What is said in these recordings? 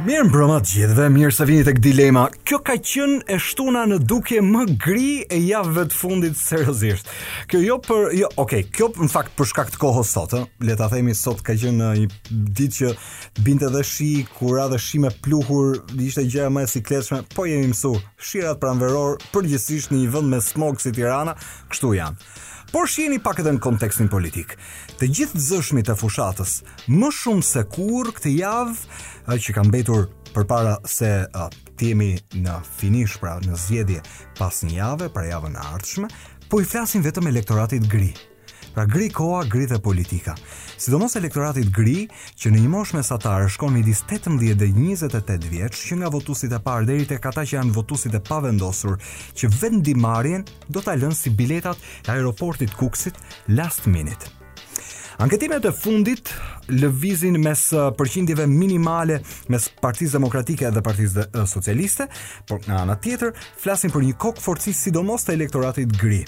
Mirë mbrëma të gjithëve, mirë se vini tek dilema. Kjo ka qenë e shtuna në dukje më gri e javëve të fundit seriozisht. Kjo jo për, jo, okay, kjo në fakt për shkak të kohës sot, le ta themi sot ka qenë një ditë që binte dhe shi, kur ra dhe shi me pluhur, ishte gjëja më e sikletshme, po jemi mësuar. Shirat pranverorë përgjithsisht në një vend me smog si Tirana, kështu janë. Por shiheni pak edhe në kontekstin politik. Të gjithë të zëshmit e fushatës Më shumë se kurrë këtë javë që ka mbetur përpara se të jemi në finish, pra në zgjedhje pas një jave, pra javën e ardhshme, po i flasin vetëm elektoratit gri. Pra gri koha, gri dhe politika. Sidomos elektoratit gri, që në një moshë mesatare shkon midis 18 dhe 28 vjeç, që nga votuesit e parë deri tek ata që janë votuesit e pavendosur, që vendimarrjen do ta lënë si biletat e aeroportit të Kukësit last minute. Anketimet e fundit lëvizin mes uh, përqindjeve minimale mes Partisë Demokratike dhe Partisë uh, Socialiste, por nga ana tjetër flasin për një kokëfortësi sidomos të elektoratit gri.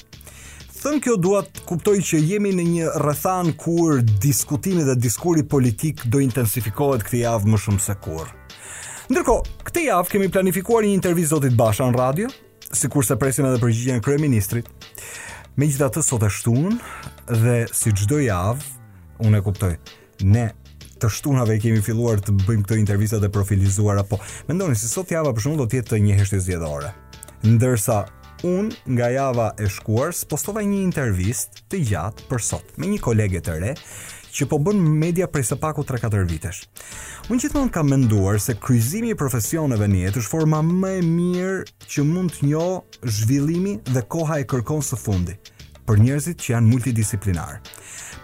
Thënë kjo duhet të kuptojmë që jemi në një rrethanë kur diskutimi dhe diskuri politik do intensifikohet këtë javë më shumë se kurrë. Ndërkohë, këtë javë kemi planifikuar një intervistë të zotit Basha në radio, sikurse presim edhe përgjigjen e kryeministrit. Megjithatë sot e shtunë dhe si çdo javë, unë e kuptoj. Ne të shtunave i kemi filluar të bëjmë këto intervistat e profilizuara, po mendoni si sot java për shembull do të jetë një heshtje zgjedhore. Ndërsa unë nga java e shkuar spostova një intervistë të gjatë për sot me një kolege të re që po bën media prej së paku 3-4 vitesh. Unë gjithmonë kam menduar se kryqëzimi i profesioneve në jetë është forma më e mirë që mund të njohë zhvillimi dhe koha e kërkon së fundi për njerëzit që janë multidisiplinarë.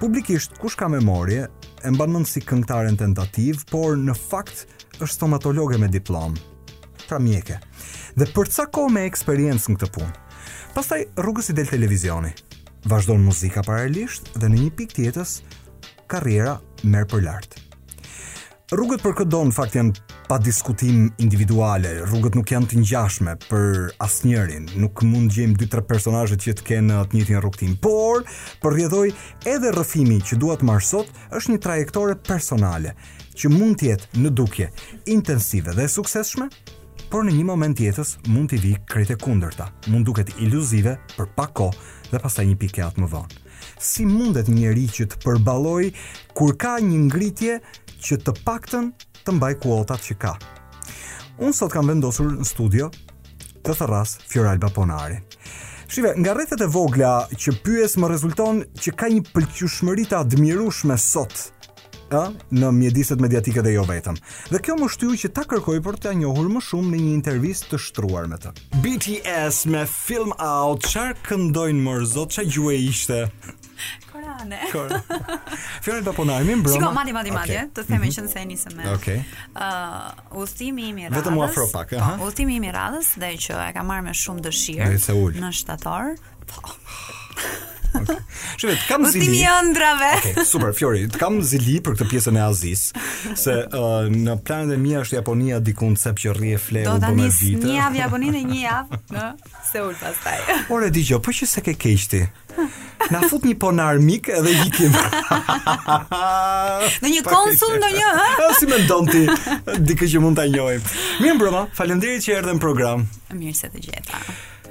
Publikisht, kush ka memorie, e mban mend si këngëtaren tentativë, por në fakt është stomatologe me diplomë. pra mjeke. Dhe për ca kohë me eksperiencë në këtë punë. Pastaj rrugës i del televizioni. Vazhdon muzika paralelisht dhe në një pikë të jetës karriera merr për lart. Rrugët për këdo në fakt janë pa diskutim individuale, rrugët nuk janë të ngjashme për asnjërin, nuk mund të gjejmë dy tre personazhe që të kenë të njëjtin rrugëtim, por për rrjedhojë edhe rrëfimi që dua të marr sot është një trajektore personale, që mund të jetë në dukje intensive dhe e suksesshme, por në një moment të jetës mund t'i vijë krejt e kundërta, mund duket iluzive për pak kohë dhe pastaj një pikiatë më vonë. Si mundet një njeri që të përballojë kur ka një ngritje që të paktën të mbajë kuotat që ka? Unë sot kam vendosur në studio të thërras Fjoralba Ponari. Shi ve, nga rrethet e vogla që pyes më rezulton që ka një pëlqyshmëri të admirueshme sot ë në mjediset mediatike dhe jo vetëm. Dhe kjo më shtyu që ta kërkoj për ta njohur më shumë në një intervistë të shtruar me të. BTS me Film Out, çfarë këndojnë mor zot, çfarë gjuhë ishte? Koreane. Kor. Fjalë apo na imin broma. Shiko, mati mati mati, okay. të themi mm -hmm. që nëse nisëm me. Okej. Okay. Uh, udhëtimi im i radhës. Vetëm u afro pak, ha. Po, udhëtimi im i radhës dhe që e kam marrë me shumë dëshirë në shtator. Shumë të kam zili. Udhëtimi i ëndrave. Okej, okay, super Fiori, të kam zili për këtë pjesën e Azisë, se uh, në planet e mia është Japonia diku në cep që rri e fle u bën vite. Do të nis një javë Japoninë e një javë në Seul pastaj. Ore dëgjoj, po që se ke keq ti. Na fut një pronar mik edhe ikim. Në një konsul në një, ha? Po si mendon ti? Dikë që mund ta njohim. Mirë, broma, faleminderit që erdhe në program. Mirë se të gjeta.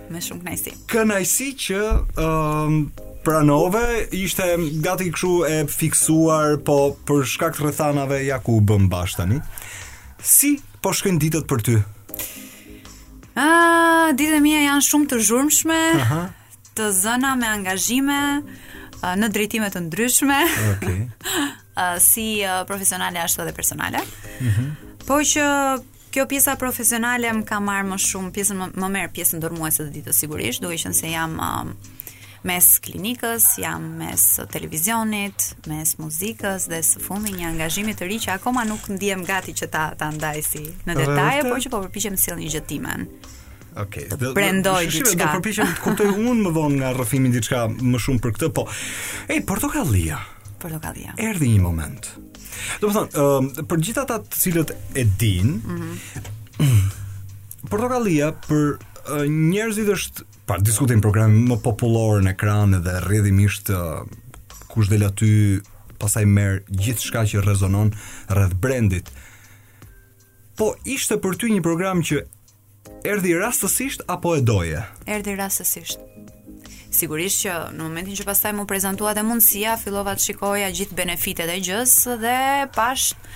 Me shumë kënaqësi. Kënaqësi që ëm um, pranove, ishte gati kështu e fiksuar, po për shkak të rrethanave ja ku u bëmë bashkë tani. Si po shkojnë ditët për ty? Ah, ditët e mia janë shumë të zhurmshme. Aha. Të zëna me angazhime në drejtime të ndryshme. Okej. Okay. si profesionale ashtu edhe personale. Mhm. Mm po që Kjo pjesa profesionale më ka marrë më shumë pjesën më, më merr pjesën dërmuese të ditës sigurisht, duke qenë se jam um, mes klinikës, jam mes televizionit, mes muzikës dhe së fundi një angazhimi të ri që akoma nuk ndihem gati që ta ta ndaj si në detaje, por që po përpiqem të sjell një gjë timen. Okej. Okay. Do brendoj diçka. Do përpiqem të kuptoj unë më vonë nga rrëfimi diçka më shumë për këtë, po. Hej, Portokallia. Portokallia. Erdhi një moment. Domethënë, ë për gjithë ata të cilët e dinë, mm -hmm. Portokallia për njerëzit është pa diskutim programi më popullor në ekran dhe rrjedhimisht kush del aty pastaj merr gjithçka që rezonon rreth brendit. Po ishte për ty një program që erdhi rastësisht apo e doje? Erdhi rastësisht. Sigurisht që në momentin që pastaj m'u prezantua dhe mundësia, fillova të shikoja gjithë benefitet e gjësë dhe pashë,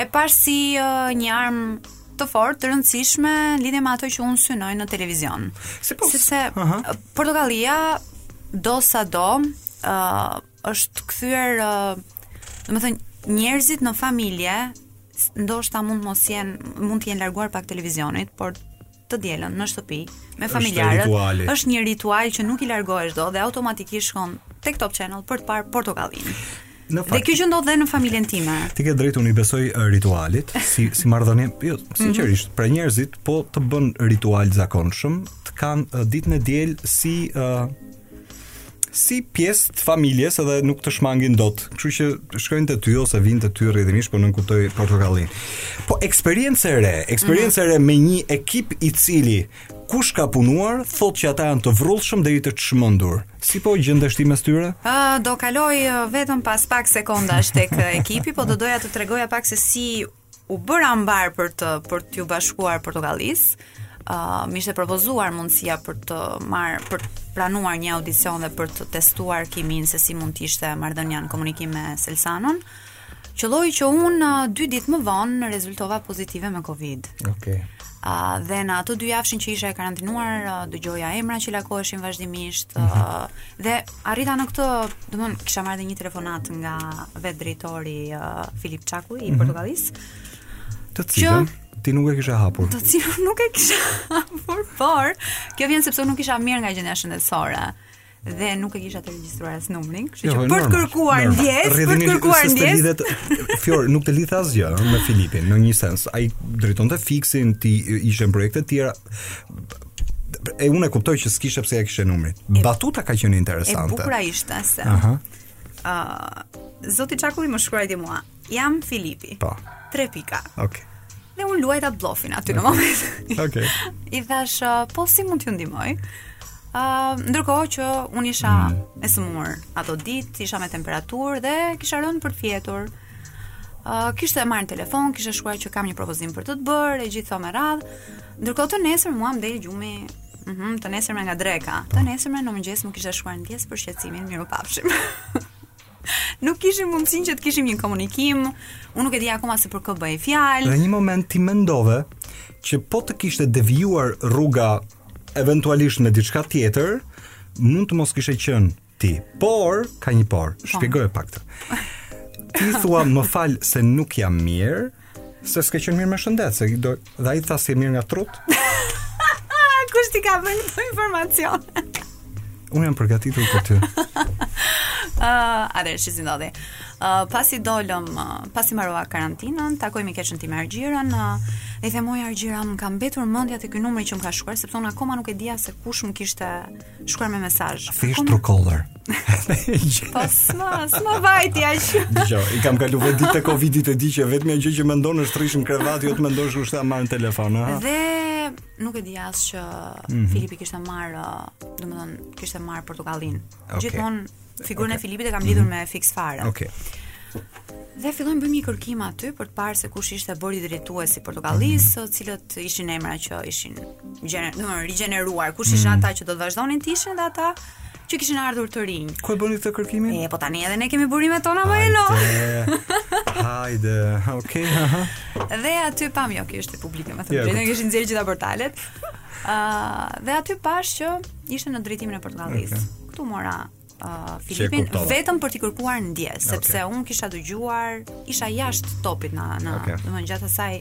e pashë si uh, një armë të fortë, të rëndësishme në lidhje me ato që unë synoj në televizion. Si po? Sepse uh -huh. Portokallia do sa do uh, është kthyer, uh, domethënë njerëzit në familje Ndoshta mund të mos jenë, mund të jenë larguar pak televizionit, por të dielën në shtëpi me familjarët. Është një ritual që nuk i largohesh dot dhe automatikisht shkon tek Top Channel për të parë Portokallinë. Në fakt. Dhe kjo që ndodh dhe në familjen time. Ti ke të drejtë unë i besoj uh, ritualit si si marrëdhënie, jo, sinqerisht, mm -hmm. për njerëzit po të bën ritual zakonshëm, të kanë uh, ditën e diel si uh, si pjesë të familjes edhe nuk të shmangin dot. Kështu që shkojnë te ty ose vijnë te ty rrjedhimisht, po nënkuptoj Portokallinë. Po eksperiencë e re, eksperiencë e re me një ekip i cili kush ka punuar, thotë që ata janë të vrullshëm deri të çmendur. Si po gjendesh ti mes tyre? Ë, do kaloj ë, vetëm pas pak sekondash tek ë, ekipi, po do doja të tregoja pak se si u bëra mbarë për të për t'iu bashkuar Portokallisë. Ëm uh, më ishte propozuar mundësia për të marr për të pranuar një audicion dhe për të testuar kiminë se si mund të ishte marrëdhënia në komunikim me Salsanon. Qëlloi që unë uh, dy ditë më vonë rezultova pozitive me Covid. Okej. Okay. Uh, dhe në atë dyjavëshin që isha e karantinuar, uh, dëgjoja emra që lakoheshin vazhdimisht, uh, mm -hmm. dhe Arrita në këtë, domethënë, kisha marrë edhe një telefonatë nga vetë drejtori uh, Filip Çakuli i mm -hmm. Portokallisë. Të cilën ti nuk e kishe hapur. Të cilën nuk e kisha hapur, por kjo vjen sepse unë nuk isha mirë nga gjendja shëndetësore dhe nuk e kisha të regjistruar as numrin, kështu jo, që për të kërkuar ndjes, për të kërkuar ndjes. Lidhet Fior, nuk të lidhte asgjë me Filipin në një sens. Ai drejtonte Fiksin, ti ishe në projekte të tjera. e unë e kuptoj që s'kishe pse ia kishe numrin. Batuta ka qenë interesante. E bukura ishte se. Aha. Ëh, uh, zoti Çakuli më shkruajti mua. Jam Filipi. Po. 3 pika. Okej. Okay. Dhe unë luajta blofin aty okay. në moment. Okej. Okay. I thashë, uh, po si mund t'ju ndihmoj? Uh, ndërkohë që unë isha mm. e sëmurë ato ditë, isha me temperaturë dhe kisha rënë për të fjetur. Uh, kishte marrë në telefon, kishte shkruar që kam një propozim për të të bërë, e gjithë këto me radhë. Ndërkohë të nesërmen mua më del gjumi Mhm, mm të nesërmen nga dreka. Të nesërmen në mëngjes më kishte shkruar ndjesë për shqetësimin, mirupafshim. nuk kishim mundësinë që të kishim një komunikim. Unë nuk e dija akoma se për kë bëhej fjalë. Në një moment ti mendove që po të kishte devijuar rruga eventualisht me diçka tjetër, mund të mos kishe qenë Ti, por, ka një por, po. shpjegoje pak të. Ti thua më fal se nuk jam mirë, se s'ke qenë mirë me shëndet, se do, dhe ai tha s'je mirë nga trutë. Kush ta ka prurë këtë informacion? Unë jam përgatitur për ty. Uh, ah, are, që si ndodhi. Uh, pasi dolëm, uh, pasi mbarova karantinën, takoj mikeshën time Argjirën, uh, i them moj Argjira, më ka mbetur mendja te ky numri që më ka shkruar, sepse unë akoma nuk e dija se kush më kishte Shkruar mesazh. Fish Akoma... Truecaller. po s'ma, s'ma vajti aq. Dëgjo, i kam kalu vetë ditët e Covidit e di që vetëm ajo gjë që mendon është rri në krevat, jo të mendosh kush të ka marrë në telefon, ha. Dhe nuk e dija as që mm -hmm. Filipi kishte marrë, domethënë kishte marrë Portokallinë. Okay. Gjithmonë Figurën okay. e Filipit e kam lidhur mm -hmm. me Fix Fare. Okej. Okay. Dhe fillojmë bëjmë një kërkim aty për të parë se kush ishte bordi drejtues i Portokallisë, cilët ishin emra që ishin gjener, domethënë rigjeneruar, kush ishin mm. ata që do të vazhdonin të ishin dhe ata që kishin ardhur të rinj. Ku e bëni këtë kërkimin? E po tani edhe ne kemi burimet tona më elo. Hajde. Okej. Okay, dhe aty pamë jo, kjo është publike, domethënë, e, kishin nxjerrë gjithë portalet. Ëh, uh, dhe aty pashë që ishte në drejtimin e Portokallisë. Okay. Këtu mora uh, Filipin vetëm për t'i kërkuar ndjesë, okay. sepse unë kisha dëgjuar, isha jashtë topit në në, okay. domethënë gjatë asaj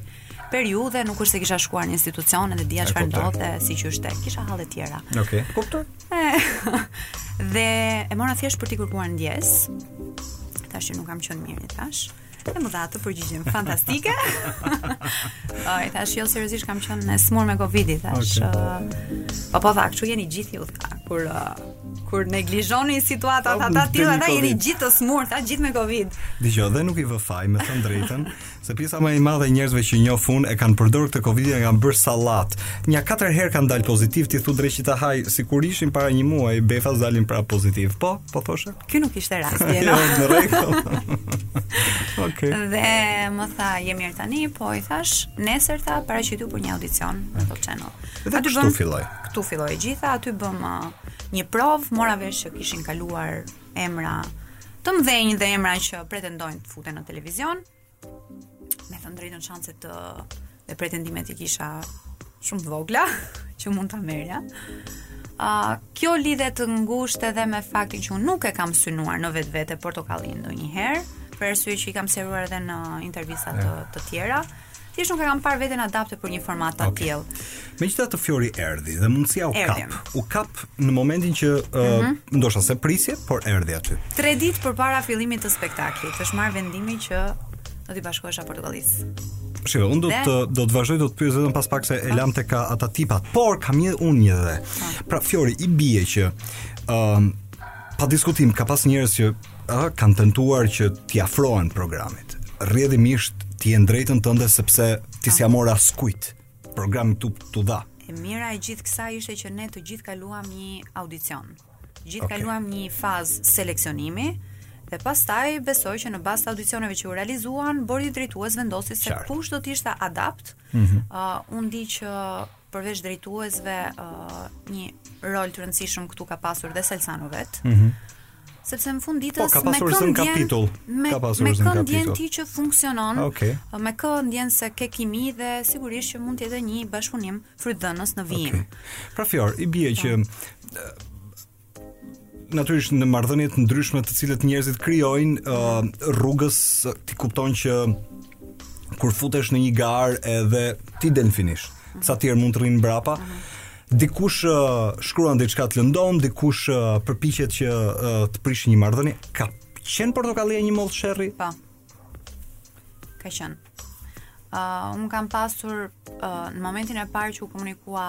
periudhe nuk është se kisha shkuar në institucione dhe dija çfarë ndodhte siç ishte, kisha halle të tjera. Okej. Okay. Kuptoj. dhe e mora thjesht për t'i kërkuar ndjesë. Thashë që nuk kam qenë mirë thashë. E më dha atë përgjigjen. Fantastike. Oj thashë jo seriozisht kam qenë e sëmurë me Covid i thashë. Okay. Uh, po po tha, kështu jeni gjithë ju tha. Kur uh, kur neglizhoni situata tha të tilla tha jeni gjithë të sëmurë tha gjithë me Covid. Dëgjo dhe nuk i vë faj me thënë të drejtën, se pjesa më e madhe e njerëzve që njoh unë e kanë përdorur këtë Covidin e kanë bërë sallatë. Nja katër herë kanë dalë pozitiv ti thua dreqi ta hajë sikur ishin para një muaji befas dalin prapë pozitiv. Po, po thoshe. Ky nuk ishte rasti, jo. Jo, në rregull. Okej. Okay. Dhe më tha, "Je mirë tani?" Po i thashë, "Nesër tha, paraqitu për një audicion në Top Channel." Dhe aty bëmë filloi. Këtu filloi e gjitha, aty bëmë uh, një provë, mora vesh që kishin kaluar emra të mëdhenj dhe emra që pretendojnë të futen në televizion. Me thënë të drejtën shanset dhe pretendimet i kisha shumë të vogla që mund ta merrja. Uh, kjo lidhet ngushtë edhe me faktin që unë nuk e kam synuar në vetvete Portokallinë ndonjëherë, për arsye që i kam sqaruar edhe në intervista të, të tjera. Thjesht nuk e kam parë veten adapte për një format të okay. tillë. Megjithatë Fjori erdhi dhe mundësia u erdhi. kap. U kap në momentin që uh, mm -hmm. ndoshta s'e prisje, por erdhi aty. 3 ditë përpara fillimit të spektaklit, është marrë vendimi që do t'i bashkohesha Portokallisë. Shiko, unë do të do të vazhdoj do të të pyes vetëm pas pak se e lam tek ata tipat, por kam një unë një dhe. Pra Fjori i bie që ë uh, pa diskutim ka pas njerëz që uh, kanë tentuar që t'i afrohen programit. Rrjedhimisht ti je në të drejtën tënde sepse ti s'ia more askujt. Programi t'u t'u dha. E mira e gjithë kësaj ishte që ne të gjithë kaluam një audicion. Të gjithë okay. kaluam një fazë seleksionimi dhe pastaj besoj që në bazë të audicioneve që u realizuan, bordi drejtues vendosi se Qartë. kush do të ishte adapt. Ëh, mm -hmm. uh, unë di që përveç drejtuesve uh, një rol të rëndësishëm këtu ka pasur dhe Salsano vetë. Ëh. Mm -hmm. sepse në fund ditës po, me kë ndjen ti që funksionon okay. me kë ndjen se ke kimi dhe sigurisht që mund të jetë një bashkëpunim frytdhënës në vijim okay. pra Fjor i bie që po. natyrisht në marrëdhënie të ndryshme të cilat njerëzit krijojnë uh, rrugës ti kupton që kur futesh në një garë edhe ti del finish ca të tjerë mund të rrinë mbrapa uh mhm. -huh Dikush uh, shkruan diçka të lëndon, dikush uh, përpiqet që uh, të prishë një marrëdhënie. Ka qen portokallia një mollë sherri? Po. Ka qen. Ë, uh, un kam pasur uh, në momentin e parë që u komunikua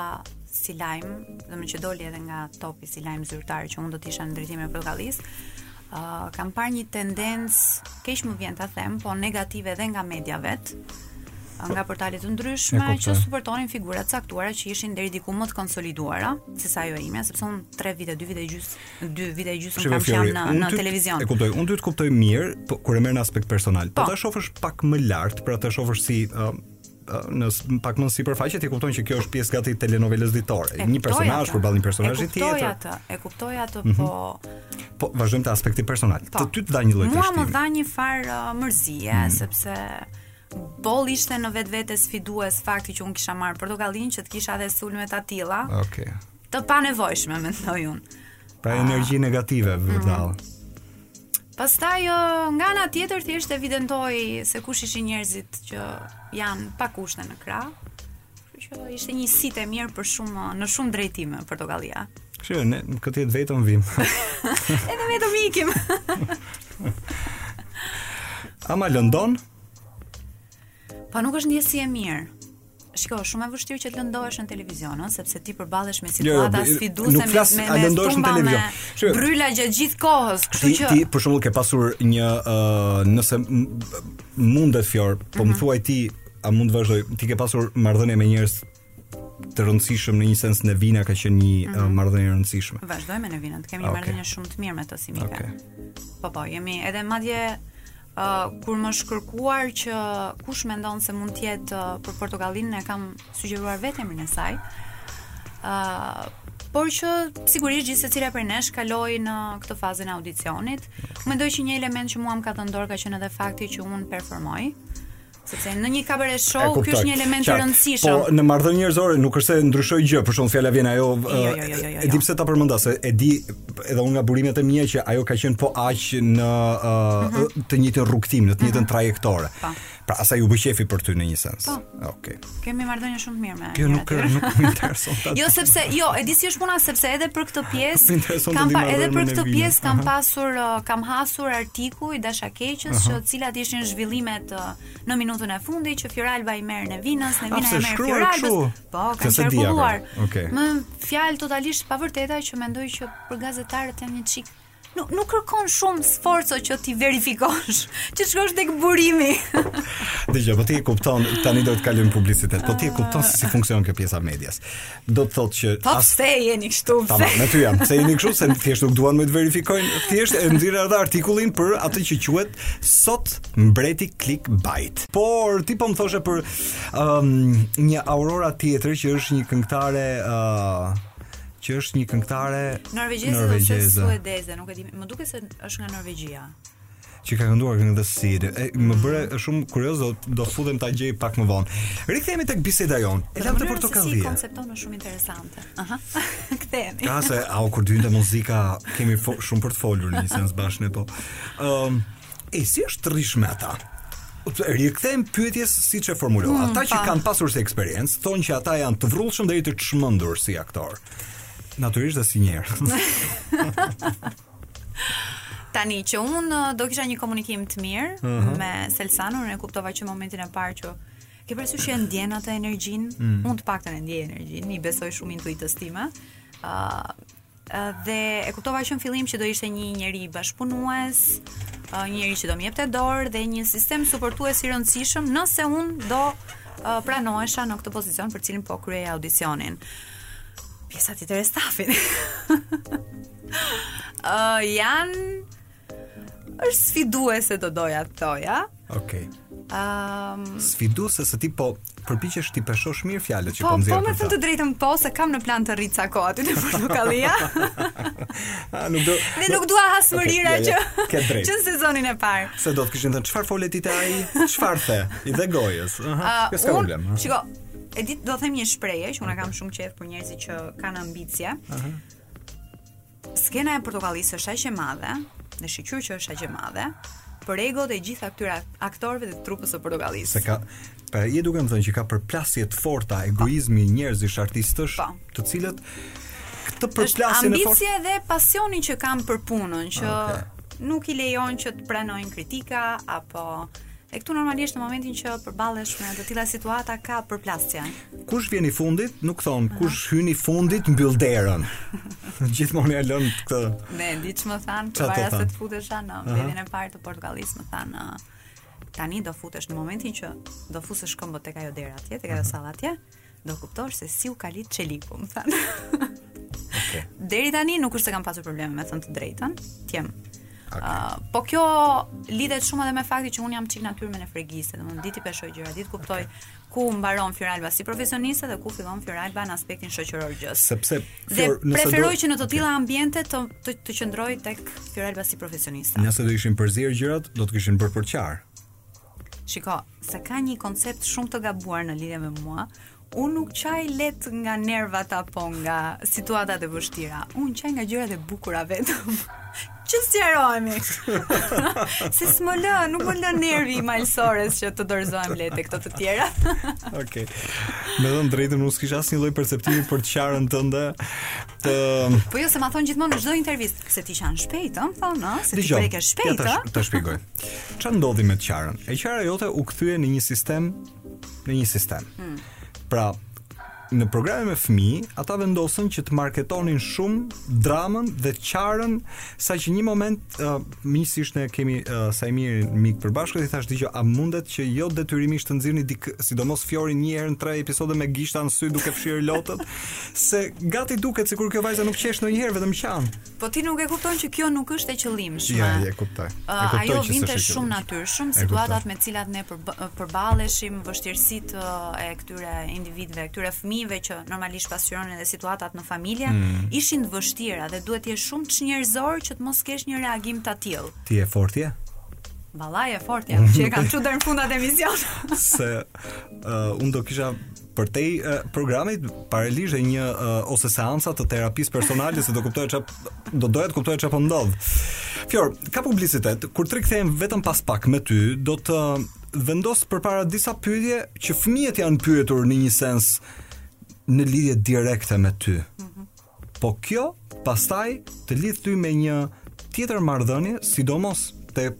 si lajm, dhe më që doli edhe nga topi si lajm zyrtar që unë do të isha në drejtimin e portokallisë, Uh, kam parë një tendencë, keq më vjen ta them, po negative edhe nga media vet, nga portale të ndryshme që suportonin figura të caktuara që ishin deri diku më të konsoliduara se sa ajo e imja, sepse un 3 vite, 2 vite e gjys, 2 vite e gjys kam qenë në, në televizion. E kuptoj, un ty të kuptoj mirë, po kur e merr në aspekt personal. Po, po ta shohësh pak më lart, pra ta shohësh si uh, në pak më sipërfaqe ti kupton që kjo është pjesë gati e telenovelës ditore. Një personazh përballë një personazhi tjetër. E kuptoj atë, e kuptoj atë, mm -hmm. po po vazhdojmë te aspekti personal. Po, të ty të dha një lloj trishtimi. Mua më dha një far uh, mërzie mm -hmm. sepse Boll ishte në vetvete sfidues fakti që unë kisha marrë portokallin që të kisha edhe sulme të atilla Okej okay. Të panevojshme, mendoj un Pra energji negative, vërdallë mm -hmm. Pastaj nga ana tjetër thjesht evidentoi se kush ishin njerëzit që janë pa kushte në krah. Kështu që ishte një sitë e mirë për shumë në shumë drejtime Portokallia. Kështu ne këtë jetë vetëm vim. Edhe vetëm ikim. Ama lëndon? Po nuk është ndjesi e mirë. Shiko, shumë e vështirë që të lëndohesh në televizion, ëh, sepse ti përballesh me jo, jo, situata jo, sfiduese me flas, me, me thumba me bryla gjatë gjithë kohës, kështu që ti për shembull ke pasur një uh, nëse mundet fjor, po mm -hmm. më mhm. thuaj ti a mund të vazhdoj, ti ke pasur marrëdhënie me njerëz të rëndësishëm në një sens Nevina ka qenë një mm -hmm. marrëdhënie e rëndësishme. Vazhdojmë me Nevinën të kemi okay. marrëdhënie shumë të mirë me to si mika. Okay. Po po, jemi edhe madje Uh, kur më është kërkuar që kush mendon se mund të jetë uh, për Portokallinë e kam sugjeruar vetë emrin e saj. ë uh, por që sigurisht gjithë secila prej nesh kaloi në këtë fazën e audicionit. Mendoj që një element që mua më ka dhënë dorë ka qenë edhe fakti që unë performoj. Sepse në një kabare show ky është një element i rëndësishëm. Po në marrëdhënie njerëzore nuk është se ndryshoi gjë, për shembull fjala vjen ajo jo, jo, jo, jo, jo, jo. e di pse ta përmenda se e di edhe unë nga burimet e mia që ajo ka qenë po aq në uh, mm -hmm. të njëjtin rrugëtim, në të njëjtën mm -hmm. trajektore. Pa. Po. Pra asaj iu bë qefi për ty në një sens. Po. Okej. Okay. Kemi marrëdhënie shumë të mirë me Jo nuk është nuk më intereson. jo sepse jo, e di si është puna sepse edhe për këtë pjesë kam pa, edhe për këtë pjesë kam pasur uh, kam hasur artikuj dashakeqës që cilat ishin zhvillimet uh, në minutën e fundit që Fioralba i merr Nevinës, Nevina e merr Fioralbës. Po, ka qarkulluar. Me fjalë totalisht të pavërteta që mendoj që për gazetarët janë një çik Nuk nuk kërkon shumë sforco që t'i verifikosh, që të shkosh tek burimi. Dëgjo, po ti e kupton, tani do të kalojmë publicitet. Po ti e kupton se si funksionon kjo pjesa e medias. Do të thotë që po as pse jeni kështu? Tamam, me ty jam. Pse jeni kështu? Se thjesht nuk duan më të verifikojnë. Thjesht e nxirr atë artikullin për atë që quhet sot mbreti clickbait. Por ti po më thoshe për um, një Aurora tjetër që është një këngëtare uh, që është një këngëtare norvegjeze, norvegjeze. ose suedeze, nuk e di, më duket se është nga Norvegjia që ka kënduar këngë të Sia-s. E, më bëre mm. shumë kurioz, do, do futem ta gjej pak më vonë. Rikthehemi tek biseda jonë. E lamë te Portokallia. Si e koncepton është shumë interesante. Aha. Kthehemi. Kah se ah kur vjen te muzika kemi shumë për të folur në një sens bashkë ne po. Ëm um, E si është të rrish me ata? Rikthehem pyetjes siç e formulova. Mm, ata që kanë pasur si eksperiencë, thonë që ata janë të vrullshëm deri të çmendur si aktorë. Natyrisht dhe si njerëz. Tani që unë uh, do kisha një komunikim të mirë uh mhm. -huh. me Salsanon, unë e kuptova që momentin e parë që ke parasysh që e ndjen atë energjinë, mm. unë të paktën e ndjej energjinë, i besoj shumë intuitës time. Ëh, uh, Dhe e kuptova që në fillim që do ishte një njeri bashkëpunues, një njeri që do më jepte dorë dhe një sistem suportues i rëndësishëm nëse unë do pranohesha në këtë pozicion për të cilin po kryeja audicionin. Pjesa tjetër e stafit. Ë uh, janë Është sfiduese do doja të thoja. Okej. Okay. Ëm um, sfiduese se ti po përpiqesh t'i peshosh mirë fjalët që po, po nxjerr. Po, po me thënë të drejtën po se kam në plan të rri ca kohë aty në Portokalli. A nuk do. Ne nuk dua armiqësira që që në sezonin e parë. Se do të kishin thënë çfarë fole ti te ai? Çfarë the? I dhe gojës. Ëh, uh, s'ka problem. Shiko, e di, do them një shprehje që unë e kam shumë qejf për njerëzit që kanë ambicie. Ëh. Uh -huh. Skena e Portokallisë është aq e madhe, dhe shyqyr që është aq e madhe, për egot e gjithë këtyre aktorëve dhe trupës së Portokallisë. Se ka pra je duke më thënë që ka përplasje të forta egoizmi njerëzish artistësh, po. të cilët këtë përplasje në fakt ambicie dhe pasionin që kanë për punën që okay. nuk i lejon që të pranojnë kritika apo E këtu normalisht në momentin që përballesh me të tilla situata ka përplasje. Kush vjen i fundit, nuk thon, kush hyn i fundit mbyll derën. Gjithmonë ja lën këtë. Ne diç më thanë, para se të futesha në verën e parë të Portokallisë, më thanë, tani do futesh në momentin që do fusësh këmbët tek ajo dera atje, tek ajo sallë atje, Do kuptosh se si u kalit çeliku, më thanë. okay. Deri tani nuk është se kam pasur probleme me thënë të drejtën. Tjem. Okay. Uh, po kjo lidhet shumë edhe me faktin që unë jam çik natyrë me nefregiste, domethënë di të peshoj gjëra, di të kuptoj okay ku mbaron Fjoralba si profesioniste dhe ku fillon Fjoralba në aspektin shoqëror gjës. Sepse Fjor, dhe preferoj do... që në të tilla okay. ambiente të të, të qëndroj tek Fjoralba si profesioniste. Nëse do ishin përzier gjërat, do të kishin bërë për çarë. Shiko, se ka një koncept shumë të gabuar në lidhje me mua, unë nuk qaj lehtë nga nervat apo nga situatat e vështira. Unë qaj nga gjërat e bukura vetëm. Që t'sqarohemi. Se s'më lë, nuk më lë nervi i malësores që të dorëzohem lehtë te këto të tjera. Okej. Okay. Me thënë drejtën unë s'kisha asnjë lloj perceptimi për të qarën tënde. të Po jo se ma thonë gjithmonë në çdo intervistë se ti qan shpejt, më thonë, ëh, se ti prekesh shpejt, ëh. Ja të shpjegoj. Çfarë ndodhi me të qarën? E qara jote u kthye në një sistem në një sistem. Hmm. Pra, në programin me fëmijë, ata vendosën që të marketonin shumë dramën dhe qarën, saqë një moment uh, miqësisht ne kemi uh, Saimirin mik përbashkët i thashë dëgjoj a mundet që jo detyrimisht të nxirrni dikë sidomos Fjorin një herë në tre episode me gishta në sy duke fshirë lotët se gati duket sikur kjo vajza nuk qesh ndonjëherë vetëm qan. Po ti nuk e kupton që kjo nuk është e qëllimshme. Jo, e kuptoj. E uh, kuptoj ajo vinte shumë natyrshëm situatat me cilat ne përballeshim, vështirësitë e këtyre individëve, këtyre fëmijëve që normalisht pasqyron edhe situatat në familje, mm. ishin të vështira dhe duhet të jesh shumë çnjerëzor që të mos kesh një reagim të tillë. Ti e fortë je? Vallahi e fortë jam, që e kam çu deri në fund atë emision. Se uh, unë do kisha për te uh, programit paralisht e një uh, ose seanca të terapisë personale se do kuptoj çfarë do doja të kuptoj çfarë po ndodh. Fjor, ka publicitet, kur të rikthehem vetëm pas pak me ty, do të vendos përpara disa pyetje që fëmijët janë pyetur në një sens në lidhje direkte me ty. Mm -hmm. Po kjo pastaj të lidh ty me një tjetër marrëdhënie, sidomos te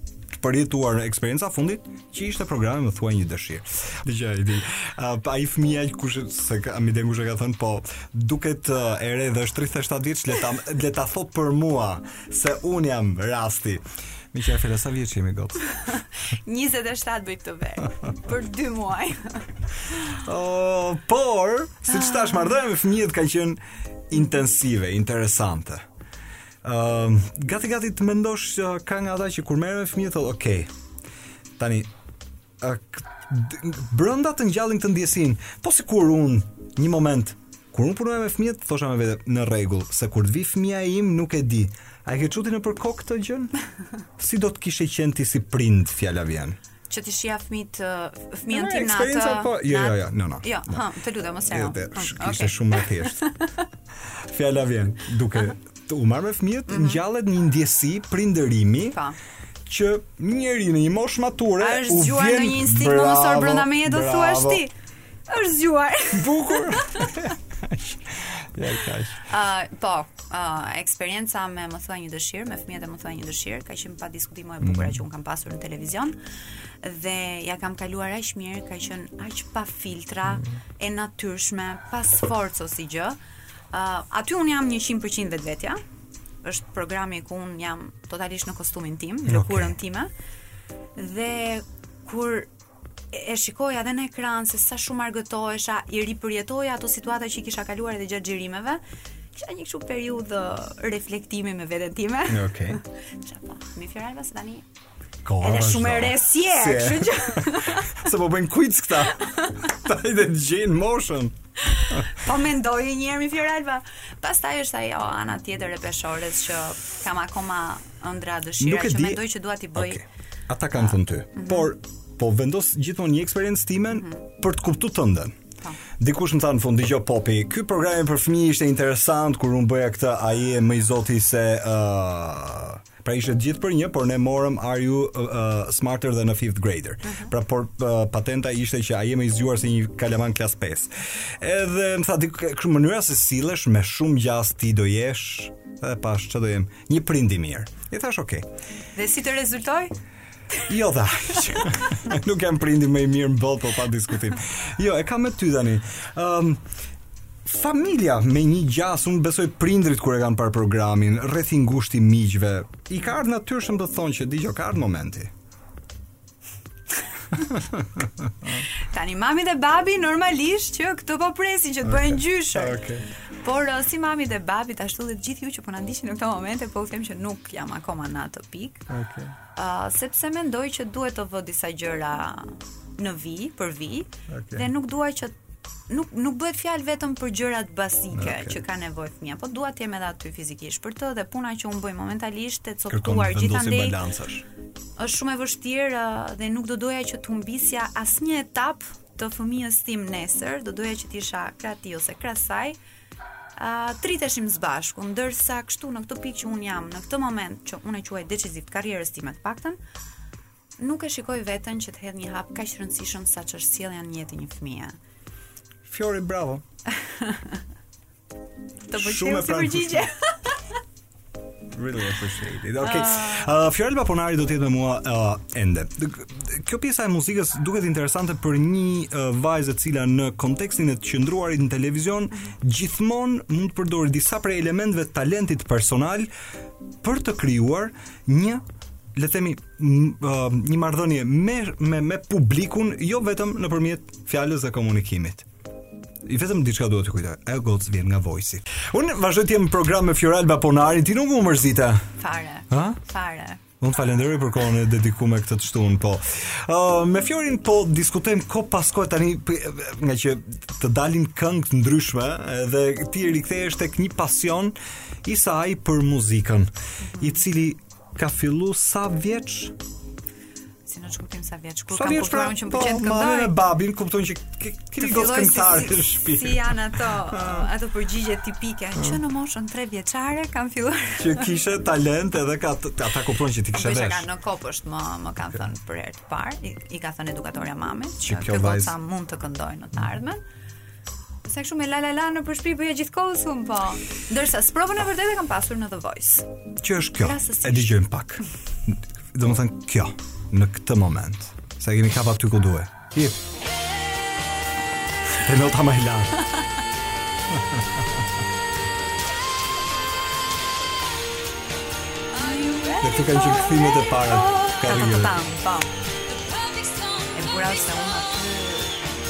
përjetuar eksperienca e fundit që ishte programi më thuaj një dëshirë. Dëgjo, di. Uh, po ai fëmija që kush se ka mi dengu që ka thënë, po duket uh, e re dhe është 37 vjeç le ta le ta thotë për mua. Se un jam rasti. Meqë ra fjala sa vjeç jemi goc. 27 bëj këtë ver. Për 2 muaj. oh, por, siç thashë marrëdhënia me fëmijët ka qenë intensive, interesante. Ëm, uh, gati gati të mendosh uh, ka nga ata që kur merren me fëmijët thonë, "Ok. Tani brenda të ngjallin këtë ndjesin. Po sikur un një moment kur un punoj me fëmijët, thosha me vete në rregull, se kur të vi fëmija im nuk e di. A e ke çu ti nëpër kok këtë gjën? si do të kishe qenë ti si prind fjala vjen? që ta shihja fëmit fëmijën tim në atë. Po, jo, jo, jo, no, no. Jo, ha, të lutem mos e. Jo, është shumë e thjeshtë. Fjala vjen duke U marr me fëmijët, mm -hmm. ngjallet një ndjesi prindërimi. Pra, që një njeri në një moshë mature u vjen në një instinkt mëmësor brenda meje do thuash ti. Është zgjuar. Bukur. Ja, kaq. Ah, po. Ah, eksperienca me më thua një dëshirë, me fëmijët e më thua një dëshirë, ka qenë pa diskutim më e bukur mm. që un kam pasur në televizion dhe ia kam kaluar aq mirë, ka qenë aq pa filtra, e natyrshme, pa sforco si gjë. Uh, aty unë jam 100% vetvetja. Është programi ku unë jam totalisht në kostumin tim, në lëkurën okay. time. Dhe kur e shikoja edhe në ekran se sa shumë argëtohesha, i ripërjetoja ato situata që i kisha kaluar edhe gjatë xhirimeve. Kisha një kështu periudhë reflektimi me veten time. Okej. Okay. Çfarë? Po, me fjalë pak tani. Ka Edhe shumë e re je, kështu që. Se po bëjnë quiz këta. Ta gjejnë moshën. Po mendoj një herë mi Fioralba. Pastaj është ajo ana tjetër e peshores që kam akoma ëndrra dëshira që mendoj që dua t'i bëj. Okay. Ata kanë thënë ty. Mm -hmm. Por po vendos gjithmonë një eksperiencë timen mm -hmm. për të kuptuar tënden. Po. Dikush më tha në fund dëgjo Popi. Ky program për fëmijë ishte interesant kur un bëja këtë, a je më i zoti se ë uh, Pra ishte gjithë për një, por ne morëm Are You uh, Smarter Than a Fifth Grader. Uh mhm. -huh. Pra por uh, patenta ishte që a je më i zgjuar se një kalaman klas 5. Edhe më tha kështu mënyra se sillesh me shumë gjasë ti do jesh, edhe i thash çfarë do jem, një prind i mirë. I thash ok. Dhe si të rezultoi? Jo dha. Nuk jam prindi më i mirë në botë, po pa diskutim. Jo, e kam me ty tani. Ëm um, Familja me shumë gjas, unë besoj prindrit kur e kanë parë programin, rrethi i ngushtë i miqve. I ka ardhur natyrshëm të thonë që dëgjo ka ardhur momenti. Tani mami dhe babi normalisht që këtë po presin që të bëhen okay. gjyshë. Okay. Por uh, si mami dhe babi ashtu dhe gjithë ju që po na ndiqni në këtë moment po ju them që nuk jam akoma në atë pik. Okay. Uh, sepse mendoj që duhet të vë disa gjëra në vijë, për vijë, okay. dhe nuk dua që nuk nuk bëhet fjalë vetëm për gjërat bazike okay. që ka nevojë fëmija, po dua të jem edhe aty fizikisht për të dhe puna që unë bëj momentalisht e copëtuar gjithandej. Është shumë e vështirë dhe nuk do doja që të humbisja asnjë etapë të fëmijës tim nesër, do doja që të isha krah tij ose krah saj, të rriteshim së bashku, ndërsa kështu në këtë pikë që unë jam në këtë moment që unë e quaj deciziv të karrierës time të paktën, nuk e shikoj veten që të hedh një hap kaq rëndësishëm sa ç'është sjellja në jetë e një fëmije. Fiori bravo. të pëlqeu si përgjigje. Really appreciate it. Okay. Uh, uh Fioralba Ponari do të jetë me mua uh, ende. Kjo pjesa e muzikës duket interesante për një uh, vajzë e cila në kontekstin e të qëndruarit në televizion gjithmonë mund të përdorë disa prej elementëve të talentit personal për të krijuar një le të themi uh, një marrëdhënie me me me publikun jo vetëm nëpërmjet fjalës dhe komunikimit. I vetëm diçka duhet të kujtoj. Ajo gocë vjen nga Voice. Unë vazhdoj të jem në program me Fioralba Ponarin, ti nuk u mërzite. Fare. Ha? Fare. Unë të falenderoj për kohën e dedikume këtë të shtunë, po. Uh, me Fiorin, po, diskutojmë ka pak kohë tani, ngaqë të dalin këngë të ndryshme, dhe ti rikthehesh te një pasion i saj për muzikën, i cili ka fillu sa vjeç? si në ç'kuptim sa vjeç kur kam kuptuar pra, që më po, pëlqen të këndoj. Po, mami babi kuptun që kemi gocë këngëtare në shtëpi. Si janë ato ah. ato përgjigje tipike ah. që në moshën 3 vjeçare kam filluar. Që kishe talent edhe ata kuptun që ti kishe vesh. Ka në kopësht më ma kanë thënë për herë të parë, i ka thënë edukatorja mamit, që kjo vajza mund të këndojë në të ardhmen. Se kështu me la la la nëpër shpi bëja gjithë kohës unë po. Ndërsa sprovën e vërtetë e kam pasur në The Voice. Që është kjo? E dëgjojmë pak. Domethënë kjo në këtë moment. Sa kemi kap aty ku duhet. Ti. E nota më la. Dhe këtu kanë qenë kthimet e para Ka rrë Pam, pam E bura është e unë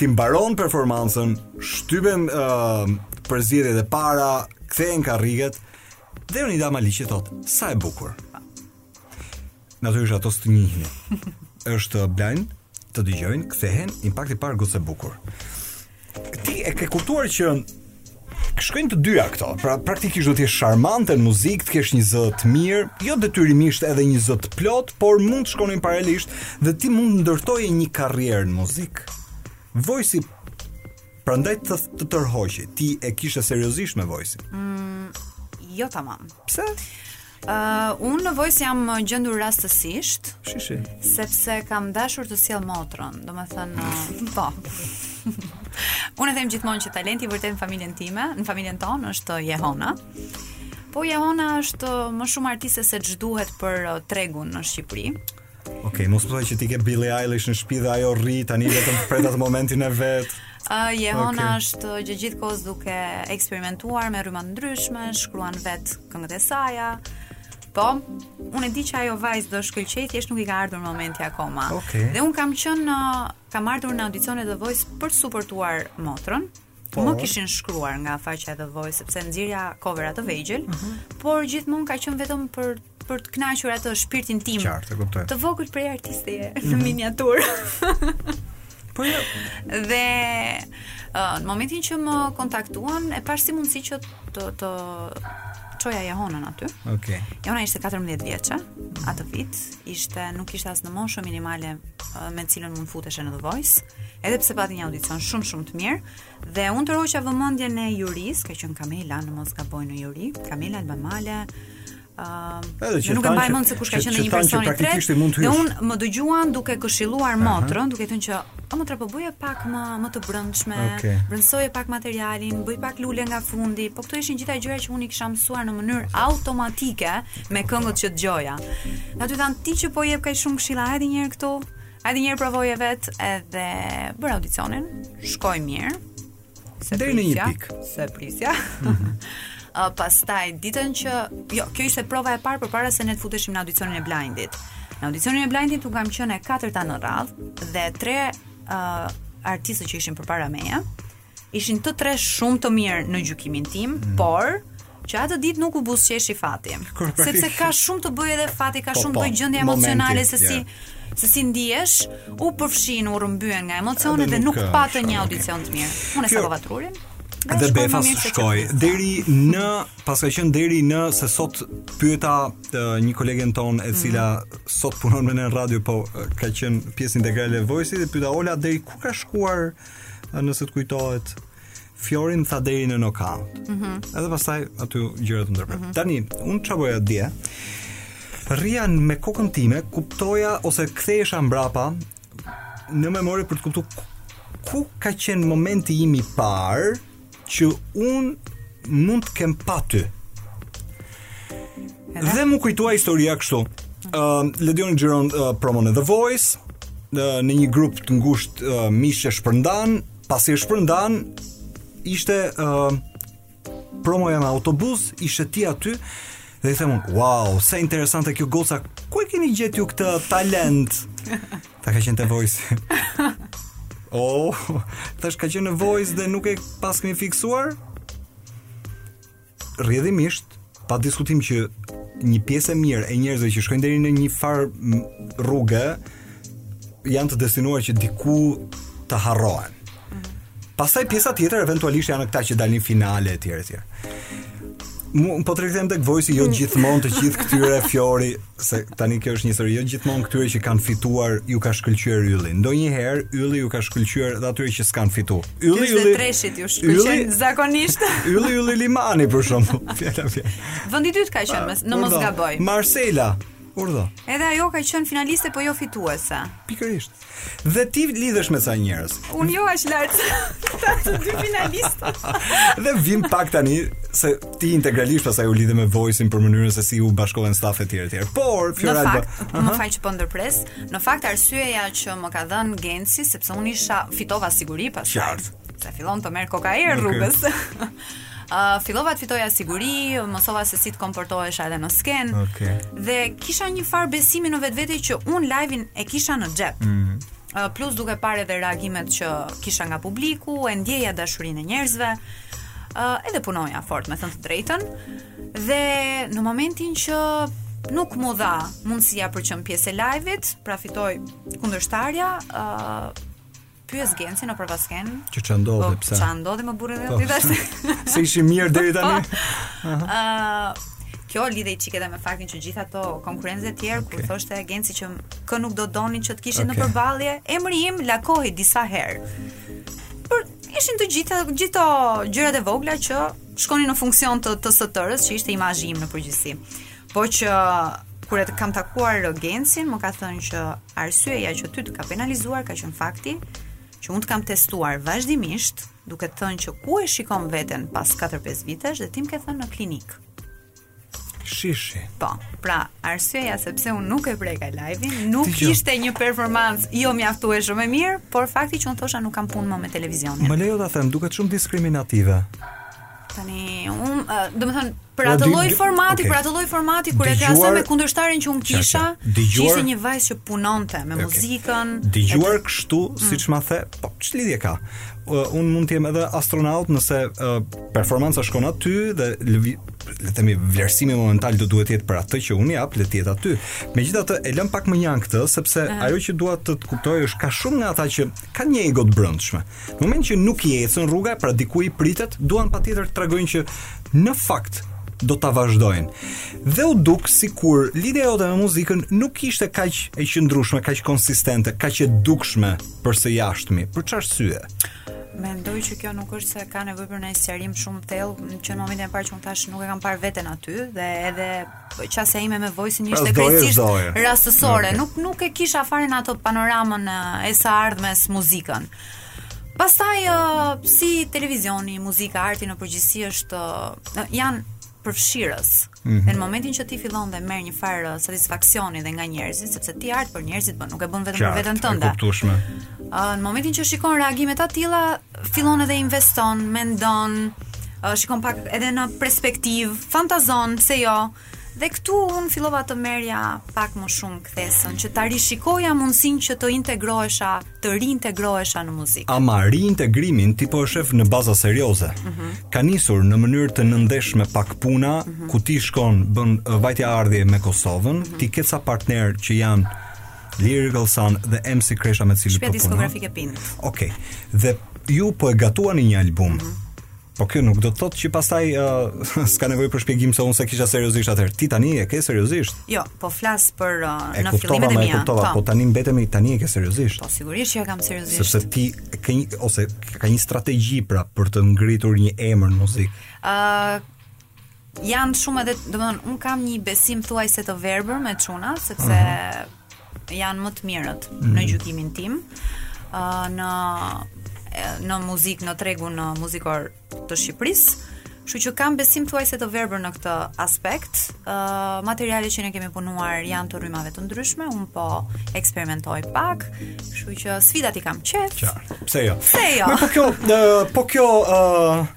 ti mbaron performancën, shtypen uh, përzgjedhjet e para, kthehen karriget. Dhe Jonida Maliqi thotë, sa e bukur. Natyrisht ato s'të njihnin. Është blind, të dëgjojnë, kthehen, impakti i parë gocë e bukur. Ti e ke kuptuar që Shkojnë të dyja këto. Pra praktikisht do të jesh sharmante në muzikë, të kesh një zë të mirë, jo detyrimisht edhe një zë të plotë, por mund të shkonin paralelisht dhe ti mund të ndërtoje një karrierë në muzikë. Voice prandaj të, të tërhoqi. Ti e kishe seriozisht me voice. Mm, jo tamam. Pse? Uh, unë në Voice jam uh, gjendur rastësisht Shih shih Sepse kam dashur të sjell motrën Domethënë uh, Po Unë e them gjithmonë që talenti i vërtet në familjen time Në familjen tonë është Jehona Po Jehona është uh, më shumë artiste se ç'duhet për uh, tregun në Shqipëri. Okej, mos më thuaj që ti ke Billie Eilish në shtëpi dhe ajo rri tani vetëm pret atë momentin e vet. Ë Jehona okay. është gjë gjithë kohës duke eksperimentuar me rryma të ndryshme, shkruan vetë këngët e saja. Po, unë e di që ajo vajzë do shkëlqej, thjesht nuk i ka ardhur momenti akoma. Okay. Dhe unë kam qenë në kam ardhur në audicionet e The Voice për të suportuar motrën, Po. Më kishin shkruar nga faqja e The Voice sepse nxirrja covera të vegjël, mm -hmm. por gjithmonë ka qenë vetëm për për të kënaqur atë shpirtin tim. Qartë, e kuptoj. Të vogël prej artisti mm -hmm. në mhm. miniaturë. po jo. Dhe uh, në momentin që më kontaktuan, e pashë si mundësi që të të çoja Jehonën aty. Okej. Okay. Jehona ishte 14 vjeçë atë vit, ishte nuk kishte as moshën minimale me të cilën mund futeshe në The Voice. Edhe pse pati një audicion shumë shumë të mirë dhe unë tërhoqa vëmendjen e jurisë, ka qenë Kamela në mos gaboj në juri, Kamela Alban, Alma, Ëh, uh, nuk e mbaj mend se kush ka qenë një person i tretë. Dhe unë më dëgjuan duke këshilluar motrën, duke thënë që o motra po bëje pak më më të brendshme, okay. brendësoje pak materialin, bëj pak lule nga fundi. Po këto ishin gjitha gjërat që unë i kisha mësuar në mënyrë automatike me këngët që dëgjoja. Ata thanë ti që po jep kaq shumë këshilla, hajde një herë këtu. Hajde një herë provoje vetë edhe bëra audicionin. Shkoi mirë. Se Deri në një pikë. S'e prisja. Mm -hmm. uh, pastaj ditën që jo, kjo ishte prova e parë përpara se ne të futeshim në audicionin e blindit. Në audicionin e blindit unë kam qenë e katërta në radhë dhe tre uh, artistë që ishin përpara meje. Ishin të tre shumë të mirë në gjykimin tim, mm. por që atë ditë nuk u buzëqeshi fati. Sepse ka shumë të bëjë edhe fati, ka po, shumë të po, bëjë gjendja emocionale se si se si ndihesh, u përfshin, u rrëmbyen nga emocionet dhe nuk patën një audicion të mirë. Unë e stakova trurin. Dhe befas shkoi deri në paska qenë deri në se sot pyeta një kolegen tonë e cila mm. sot punon me ne në radio po ka qenë pjesë integrale e Voice dhe pyeta Ola deri ku ka shkuar Nëse të kujtohet, Fiori më tha deri në knockout. Ëh. Mm Edhe pastaj aty gjërat u ndërprenë. Mm -hmm. Tani, unë çfarë bëja dje? Rrija me kokën time kuptoja ose kthehesha mbrapa në memori për të kuptuar ku ka qenë momenti im i parë që un mund të kem pa ty. Dhe m'u kujtua historia kështu. Ëm uh, Ledioni xhiron uh, promon e The Voice uh, në një grup të ngushtë uh, miqsh e shpërndan, pasi e shpërndan ishte uh, promoja me autobus, ishe ti aty dhe i them, "Wow, sa interesante kjo goca. Ku e keni gjetur këtë talent?" Tha ka qenë te Voice. oh, thashë ka qenë në voice dhe nuk e paskemi fiksuar. Rrjedhimisht, pa diskutim që një pjesë e mirë e njerëzve që shkojnë deri në një far rruge janë të destinuar që diku të harrohen. Pastaj pjesa tjetër eventualisht janë këta që dalin në finale etj etj. Mu, po të rikthehem te The Voice-i jo gjithmon të gjithë këtyre Fiori Se tani kjo është një seri Jo gjithmon këtyre që kanë fituar Ju ka shkëlqyer ylli Ndonjëherë ylli ju ka shkëlqyer Dhe atyre që s'kanë fitu Ylli Ylli treshit ju shkëlqen Zakonisht Ylli Ylli Limani për shembull Fjeta fjeta Vëndi i dytë ka qënë me, Në mos gaboj Marsela Urdo Edhe ajo ka qënë finaliste po jo fituese Pikërisht Dhe ti lidhesh me ca njerëz. Unë jo aq lart. Ata të dy finalistët. dhe vim pak tani se ti integralisht pasaj u lidhe me voice-in për mënyrën se si u bashkohen stafe e tjerë tjerë. Por Fiora Alba, në fakt, më fal që po të ndërpres, në fakt arsyeja që më ka dhënë Genci sepse unë isha fitova siguri pasaj. Qartë. Se filloi të merrte koka erë okay. rrugës. Uh, fillova të fitoja siguri, mësova se si të komportohesha edhe në sken. Okay. Dhe kisha një far besimi në vetvete që un live-in e kisha në xhep. Mm -hmm. uh, plus duke parë edhe reagimet që kisha nga publiku, e ndjeja dashurinë e njerëzve. Uh, edhe punoja fort, me thënë të drejtën. Dhe në momentin që nuk m'u dha mundësia për qënë pjesë e live-it, pra fitoi kundërshtarja, uh, pyes Genci në prapasken. Që ça ndodhi po, pse? Ça ndodhi more burrë po. i thash. Se ishim mirë deri tani. Po. Ëh. Kjo lidhej çik edhe me faktin që gjithë ato konkurrentët e tjerë okay. kur thoshte Genci që kë nuk do donit që të kishit okay. në përballje, emri im lakohej disa herë. Por ishin të gjitha gjithato gjërat e vogla që shkonin në funksion të të së tërës që ishte imazhi im në përgjithësi. Po që kur e kam takuar Gencin, më ka thënë që arsyeja që ty të ka penalizuar ka qenë fakti që unë të kam testuar vazhdimisht, duke të thënë që ku e shikon veten pas 4-5 vitesh dhe ti m'ke thënë në klinik. Shishi. Po, pra, arsyeja sepse unë nuk e preka live-in, nuk Ti jo. ishte një performancë jo mjaftueshëm e mirë, por fakti që unë thosha nuk kam punë më me televizionin. Më lejo ta them, duket shumë diskriminative. Tani un, do të them për atë lloj formati, okay. për atë lloj formati kur e krahasoj me kundërshtaren që un kisha, ishte një vajzë që punonte me okay. muzikën. Dëgjuar kështu, mm. siç ma the, po ç'lidhje ka? Uh, un mund të jem edhe astronaut nëse uh, performanca shkon aty dhe lëvi, le të themi vlerësimi momental do duhet të jetë për atë që un jap, le të jetë aty. Megjithatë e lëm pak më njan këtë sepse uh. ajo që dua të të kuptoj është ka shumë nga ata që kanë një ego të brendshme. Në moment që nuk i ecën rruga, pra diku i pritet, duan patjetër të tregojnë që në fakt do ta vazhdojnë. Dhe u duk sikur lidhja jote me muzikën nuk ishte kaq e qëndrueshme, kaq konsistente, kaq e dukshme për së jashtmi. Për çfarë arsye? Mendoj që kjo nuk është se ka nevojë për një sqarim shumë thellë, që në momentin e parë që unë thash nuk e kam parë veten aty dhe edhe Po qasja ime me Voice-in pra, ishte krejtësisht rastësore. Okay. Nuk nuk e kisha fare në ato panoramën e së ardhmes muzikën. Pastaj uh, si televizioni, muzika, arti në përgjithësi është uh, janë përfshirës. Mm -hmm. Në momentin që ti fillon dhe merr një farë satisfaksioni dhe nga njerëzit, sepse ti art për njerëzit bën, nuk e bën vetëm për veten tënde. Qartë, e kuptueshme. Uh, në momentin që shikon reagime të tilla, fillon edhe investon, mendon, uh, shikon pak edhe në perspektiv, fantazon, pse jo. Dhe këtu un fillova të merrja pak më shumë kthesën, që ta rishikoja mundësinë që të integrohesha, të riintegrohesha në muzikë. Ama riintegrimin ti po e shef në baza serioze. Mm -hmm. Ka nisur në mënyrë të nëndheshme pak puna, mm -hmm. ku ti shkon bën vajtje-ardhje me Kosovën, mm -hmm. ti ke ca partner që janë Lyrical Son dhe MC Kresha me cilin po punon. diskografike PINT. Okej. Okay. Dhe ju po e gatuani një album. Mm -hmm. Po kjo nuk do të thotë që pastaj uh, s'ka nevojë për shpjegim se unë se kisha seriozisht atëherë. Ti tani e ke seriozisht? Jo, po flas për uh, në fillimet e mia. Po. po tani mbetemi tani e ke seriozisht. Po sigurisht që e kam seriozisht. Sepse ti ke një ose ka një strategji pra për të ngritur një emër në muzikë. Ëh, uh, Jan shumë edhe, domethënë, un kam një besim thuajse të verbër me çuna, sepse mm janë më të mirët mm në gjykimin tim. Ë uh, në në muzikë, në tregun muzikor të Shqipërisë. Kështu që kam besim thuajse të verbër në këtë aspekt. Ë uh, materialet që ne kemi punuar janë të rrymave të ndryshme, un po eksperimentoj pak, kështu që sfidat i kam qejf. Qartë. Pse jo? Pse jo? Po kjo, uh, po kjo ë uh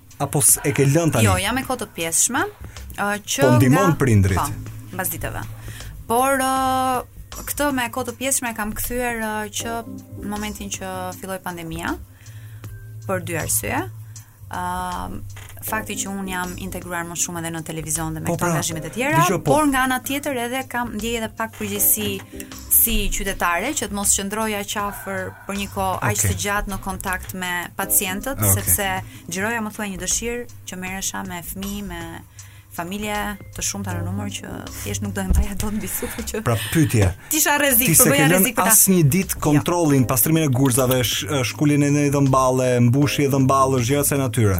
Apo e ke lënë tani? Jo, jam me kohë të pjesshme, uh, që po ndihmon prindrit. Po, mbasditeve. Por uh, këtë me kohë të pjesshme e kam kthyer uh, që në momentin që filloi pandemia për dy arsye. Ëm uh, fakti që un jam integruar më shumë edhe në televizion dhe me po, pra, angazhimet e tjera, po, por nga ana tjetër edhe kam ndjerë edhe pak përgjegjësi si qytetare që të mos qëndroja aq afër për një kohë aq okay. të gjatë në kontakt me pacientët okay. sepse xhiroja më thuaj një dëshirë që merresha me fëmijë me familje të shumta në numër që thjesht nuk do e mbaja dot mbi supe që Pra pyetje. Ti isha rrezik, përbëja rrezik për ta. Asnjë ditë jo. kontrollin, pastrimin e gurzave, shkuljen e ndonjë dhëmballe, mbushje dhëmballe, gjëra të kësaj natyre.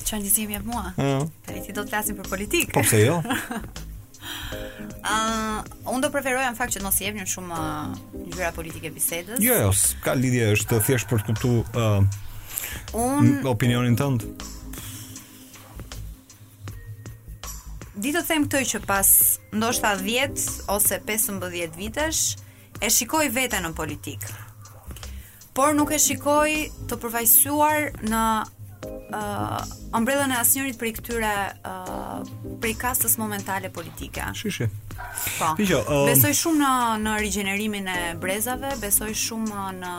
Çfarë nizimi jep mua? Ëh. Tani ti do të flasim për politikë. Po pse jo? Uh, unë do preferoja në fakt që të mos i jepnin shumë uh, ngjyra politike bisedës. Jo, jo, s'ka lidhje, është kjo thjesht për të kuptu uh, unë opinionin tënd. Di të them këtë që pas ndoshta 10 ose 15 vitesh, E shikoj veten në politikë. Por nuk e shikoj të përfaqësuar në ë uh, ombrellën e asnjërit prej këtyre ë uh, prej kastës momentale politike. Shishi. Po. Pijo, um... besoj shumë në në rigjenerimin e brezave, besoj shumë në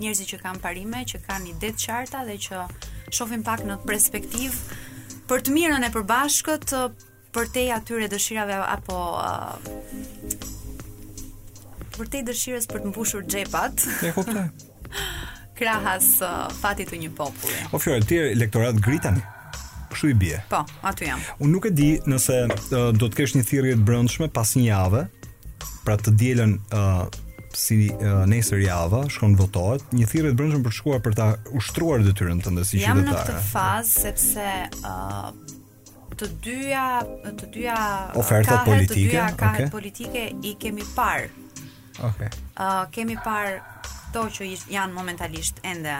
njerëzit që kanë parime, që kanë ide të qarta dhe që shohin pak në perspektivë për të mirën e përbashkët Përtej atyre dëshirave apo përtej dëshirës për të mbushur xhepat. E kuptoj. krahas uh, fatit të një populli. Me fjalë të tjera elektorat gri tani. Kështu i bie. Po, aty jam. Unë nuk e di nëse uh, do të kesh një thirrje të brendshme pas një jave. Pra të dielën uh, si uh, nesër java shkon të votohet, një thirrje të brendshme për të shkuar për ta ushtruar detyrën tënde si qytetar. Jam në këtë fazë sepse uh, të dyja të dyja ofertat politike, të dyja kahet okay. politike i kemi parë. Okej. Okay. Uh, kemi parë këto që janë momentalisht ende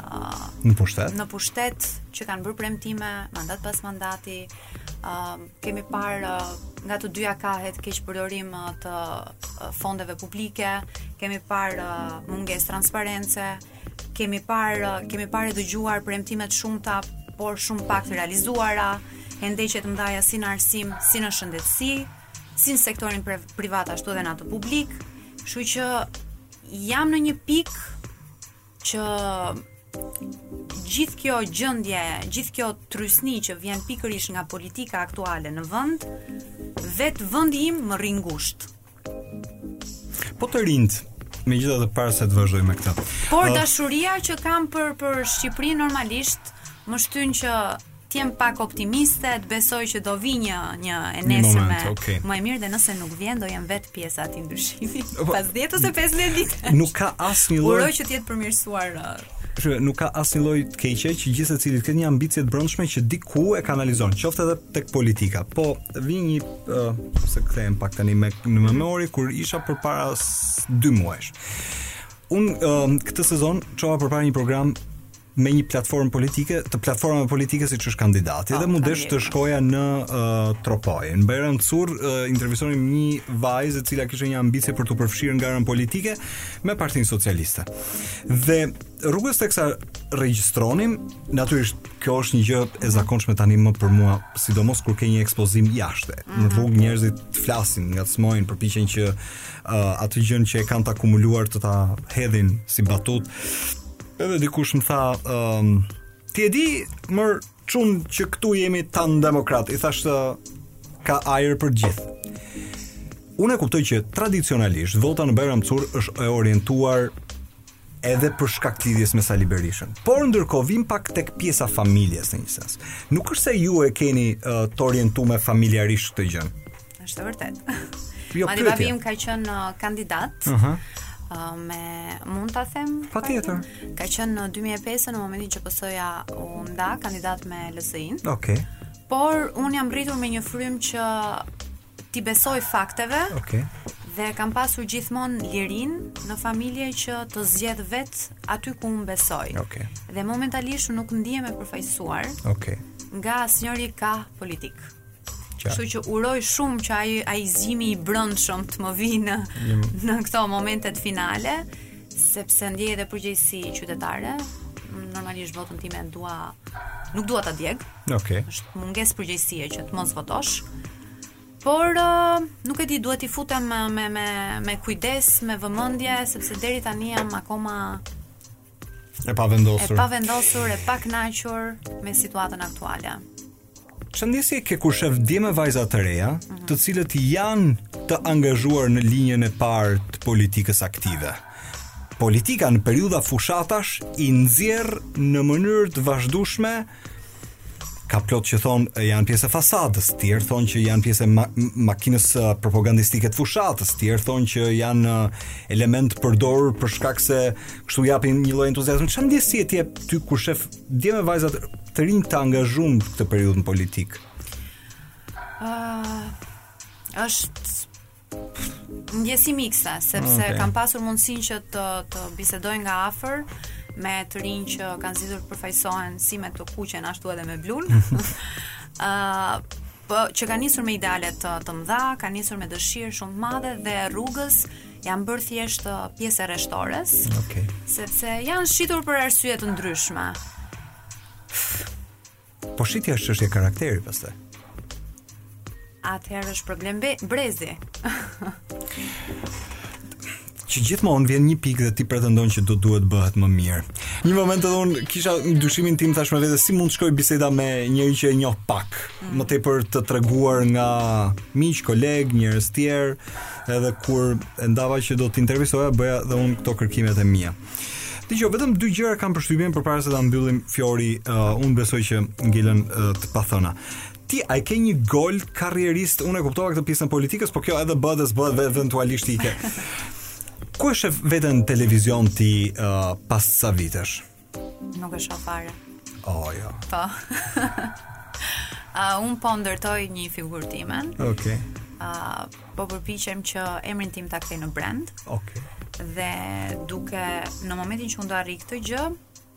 uh, në pushtet. Në pushtet që kanë bërë premtime, mandat pas mandati, uh, kemi parë uh, nga të dyja kahet keqpërdorim uh, të uh, fondeve publike, kemi parë uh, mungesë transparence, Kemi parë, kemi parë e dëgjuar premtime të shumta, por shumë pak të realizuara, hendeqe të mëdha si në arsim, si në shëndetësi, si në sektorin privat ashtu edhe në atë publik. Kështu që jam në një pikë që gjithë kjo gjendje, gjithë kjo trysni që vjen pikërisht nga politika aktuale në vend, vetë vendi im më rri ngushtë. Po të rinjtë, megjithatë dhe para se të vazhdoj me këta. Por uh, dashuria që kam për, për Shqipëri normalisht, më shtyn që t'jem pak optimiste, të besoj që do vi një, një e nesërme okay. më e mirë dhe nëse nuk vjen, do jem vetë pjesë e atij ndryshimi. Po, Pas 10 ose 15 ditë. Nuk ka asnjë lloj. Uroj që t'jetë përmirësuar uh, Shë, nuk ka asnjë lloj të keqe që gjithsecili të ketë një ambicie të brendshme që diku e kanalizon, qoftë edhe tek politika. Po, Vi një uh, se kthehem pak tani me në memori kur isha përpara 2 muajsh. Unë uh, këtë sezon çova përpara një program me një platformë politike, të platformave politike siç është kandidati oh, dhe mu desh të shkoja në uh, Tropojë. Në Bajram Curr uh, intervistonim një vajzë e cila kishte një ambicie për t'u përfshirë në garën politike me Partinë Socialiste. Dhe Rrugës teksa regjistronim, natyrisht kjo është një gjë e zakonshme tani më për mua, sidomos kur ke një ekspozim jashtë. Mm -hmm. Në mhm. rrugë njerëzit të flasin, ngacmojnë, përpiqen që uh, atë gjën që e kanë të akumuluar të ta hedhin si batutë. Edhe dikush më tha, ëm, um, ti e di, mor çun që këtu jemi tan demokrat, i thashë ka ajër për gjithë. Unë e kuptoj që tradicionalisht vota në Bajram Curr është e orientuar edhe për shkak të lidhjes me Sali Berishën. Por ndërkohë vim pak tek pjesa e familjes në një sens. Nuk është se ju e keni uh, të orientuar familjarisht këtë gjë. Është vërtet. Jo, Babi im ka qenë uh, kandidat. Ëh. Uh -huh me mund ta them patjetër ka qenë në 2005 në momentin që PS-ja u nda kandidat me LSI-n okay por unë jam rritur me një frymë që t'i besoj fakteve. Okej. Okay. Dhe kam pasur gjithmonë lirinë në familje që të zgjedh vetë aty ku unë besoj. Okej. Okay. Dhe momentalisht nuk ndihem e përfaqësuar. Okej. Okay. Nga asnjëri kah politik. Kështu që uroj shumë që ai ai zgjimi i brendshëm të më vijë në në këto momentet finale. Sepse ndjej edhe përgjegjësi qytetare, normalisht votën time dua nuk dua ta djeg. Okej. Okay. Është mungesë përgjegjësie që të mos votosh. Por uh, nuk e di, duhet t'i futem me me me me kujdes, me vëmendje, sepse deri tani jam akoma e pavendosur. E pavendosur, e pakënaqur me situatën aktuale. Ç'ndjesi ke kur shef djem e vajza të reja, të cilët janë të angazhuar në linjën e parë të politikës aktive. Politika në periudha fushatash i nxjerr në mënyrë të vazhdueshme ka plot që thonë janë pjesë e fasadës, të tjerë thonë që janë pjesë e ma makinës propagandistike të fushatës, të tjerë thonë që janë element përdorur për shkak se kështu japin një lloj entuziazmi. Çfarë ndjesie të jep ty kur shef Djem e vajza të rinj të angazhuar në këtë periudhë politike. Ah, është ndjesi mikse, sepse okay. kam pasur mundësinë që të të bisedoj nga afër me të rinj që kanë zgjedhur të përfaqësohen si me të kuqen ashtu edhe me blun. Ëh, uh, po që kanë nisur me ideale të të mëdha, kanë nisur me dëshirë shumë të madhe dhe rrugës janë bërë thjesht uh, pjesë e rreshtores. Okej. Okay. Sepse janë shitur për arsye të ndryshme. Po shitja është çështje karakteri pastaj. Atëherë është problem brezi. që gjithmonë vjen një pikë dhe ti pretendon që do duhet bëhet më mirë. Një moment edhe unë kisha dyshimin tim tashmë vetë si mund të shkojë biseda me njëri që e njoh pak, mm. më tepër të treguar nga miq, kolegë, njerëz tjerë. Edhe kur e ndava që do të intervistoja, bëja dhe unë këto kërkimet e mia. Dëgjo, vetëm dy gjëra kam përshtypjen përpara se ta mbyllim Fiori, uh, unë besoj që ngelen uh, të pathëna. Ti a e ke një gol karrierist, unë e kuptova këtë pjesën e politikës, por kjo edhe bëhet, s'bëhet eventualisht i ke. Ku e sheh veten në televizion ti uh, pas sa vitesh? Nuk e shoh fare. Oh, jo. Po. A uh, unë po ndërtoj një figurë timen. Okej. Okay. A uh, po përpiqem që emrin tim ta kthej në brand. Okej. Okay. Dhe duke në momentin që unë do arrij këtë gjë,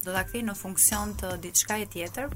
do ta kthej në funksion të diçkaje tjetër,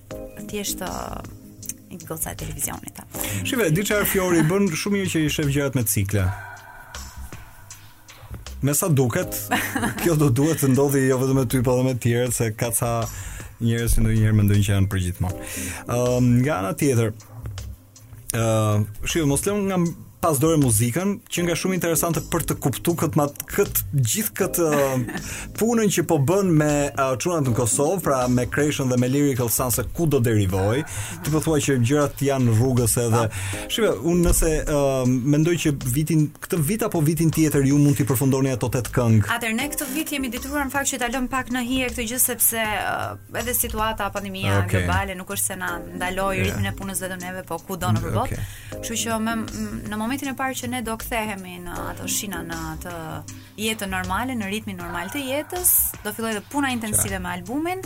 thjesht një uh, goca e televizionit. Shiko, e di çfarë Fiori, bën shumë mirë që i shef gjërat me cikle. Me sa duket, kjo do duhet të ndodhë jo vetëm me ty, po edhe me tjerët, se ka ca njerëz që ndonjëherë mendojnë që janë përgjithmonë. Ëm um, nga ana tjetër, Ëh, uh, shiu mos lëmë nga pas dore muzikën, që ngjan shumë interesante për të kuptu këtë mat, këtë gjithë këtë punën që po bën me uh, çunat në Kosovë, pra me Kreshën dhe me Lyrical Son se ku do derivojë. Ti po thua që gjërat janë rrugës edhe. Shiko, unë nëse uh, mendoj që vitin këtë vit apo vitin tjetër ju mund t'i përfundoni ato tetë këngë. Atëherë ne këtë vit jemi detyruar në fakt që ta lëmë pak në hije këtë gjë sepse uh, edhe situata pandemia okay. globale nuk është se na ndaloi yeah. ritmin e punës vetëm neve, po kudo nëpër botë. Okay. Kështu që me, në momentin e parë që ne do kthehemi në ato shina në atë jetën normale, në ritmin normal të jetës, do fillojë dhe puna intensive Qa. me albumin.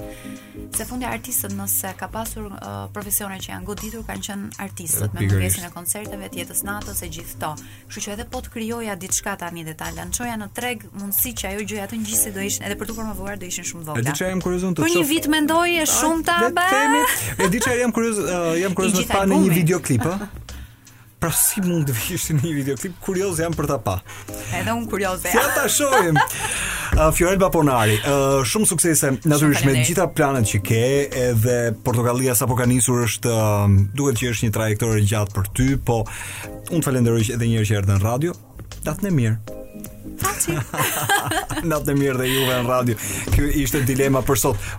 Se fundja artistët nëse ka pasur uh, profesione që janë goditur kanë qenë artistët me mungesën e koncerteve, të jetës së natës e gjithë këto. Kështu që edhe po të krijoja diçka tani dhe ta lançoja në treg, mundësitë që ajo gjëja të ngjiste do ishin edhe për ta promovuar do ishin shumë të vogla. E di çfarë jam kurioz unë të. Për një vit mendoj e shumë ta bë. E di çfarë jam kurioz, jam kurioz ta pa në një videoklip, ë? Pra si mund të vijë një videoklip, kurioz jam për ta pa. Edhe unë kurioz jam. Ja ta shohim. Uh, Fiori Dardha Ponari, uh, shumë suksese natyrisht me gjithë planet që ke, edhe Portokalli sapo ka nisur është uh, duhet që është një trajektore e gjatë për ty, po Unë të falënderoj edhe një herë që erdhe në radio. Natën e mirë. Fati. Natën e mirë dhe juve në radio. Ky ishte Dilema për sot.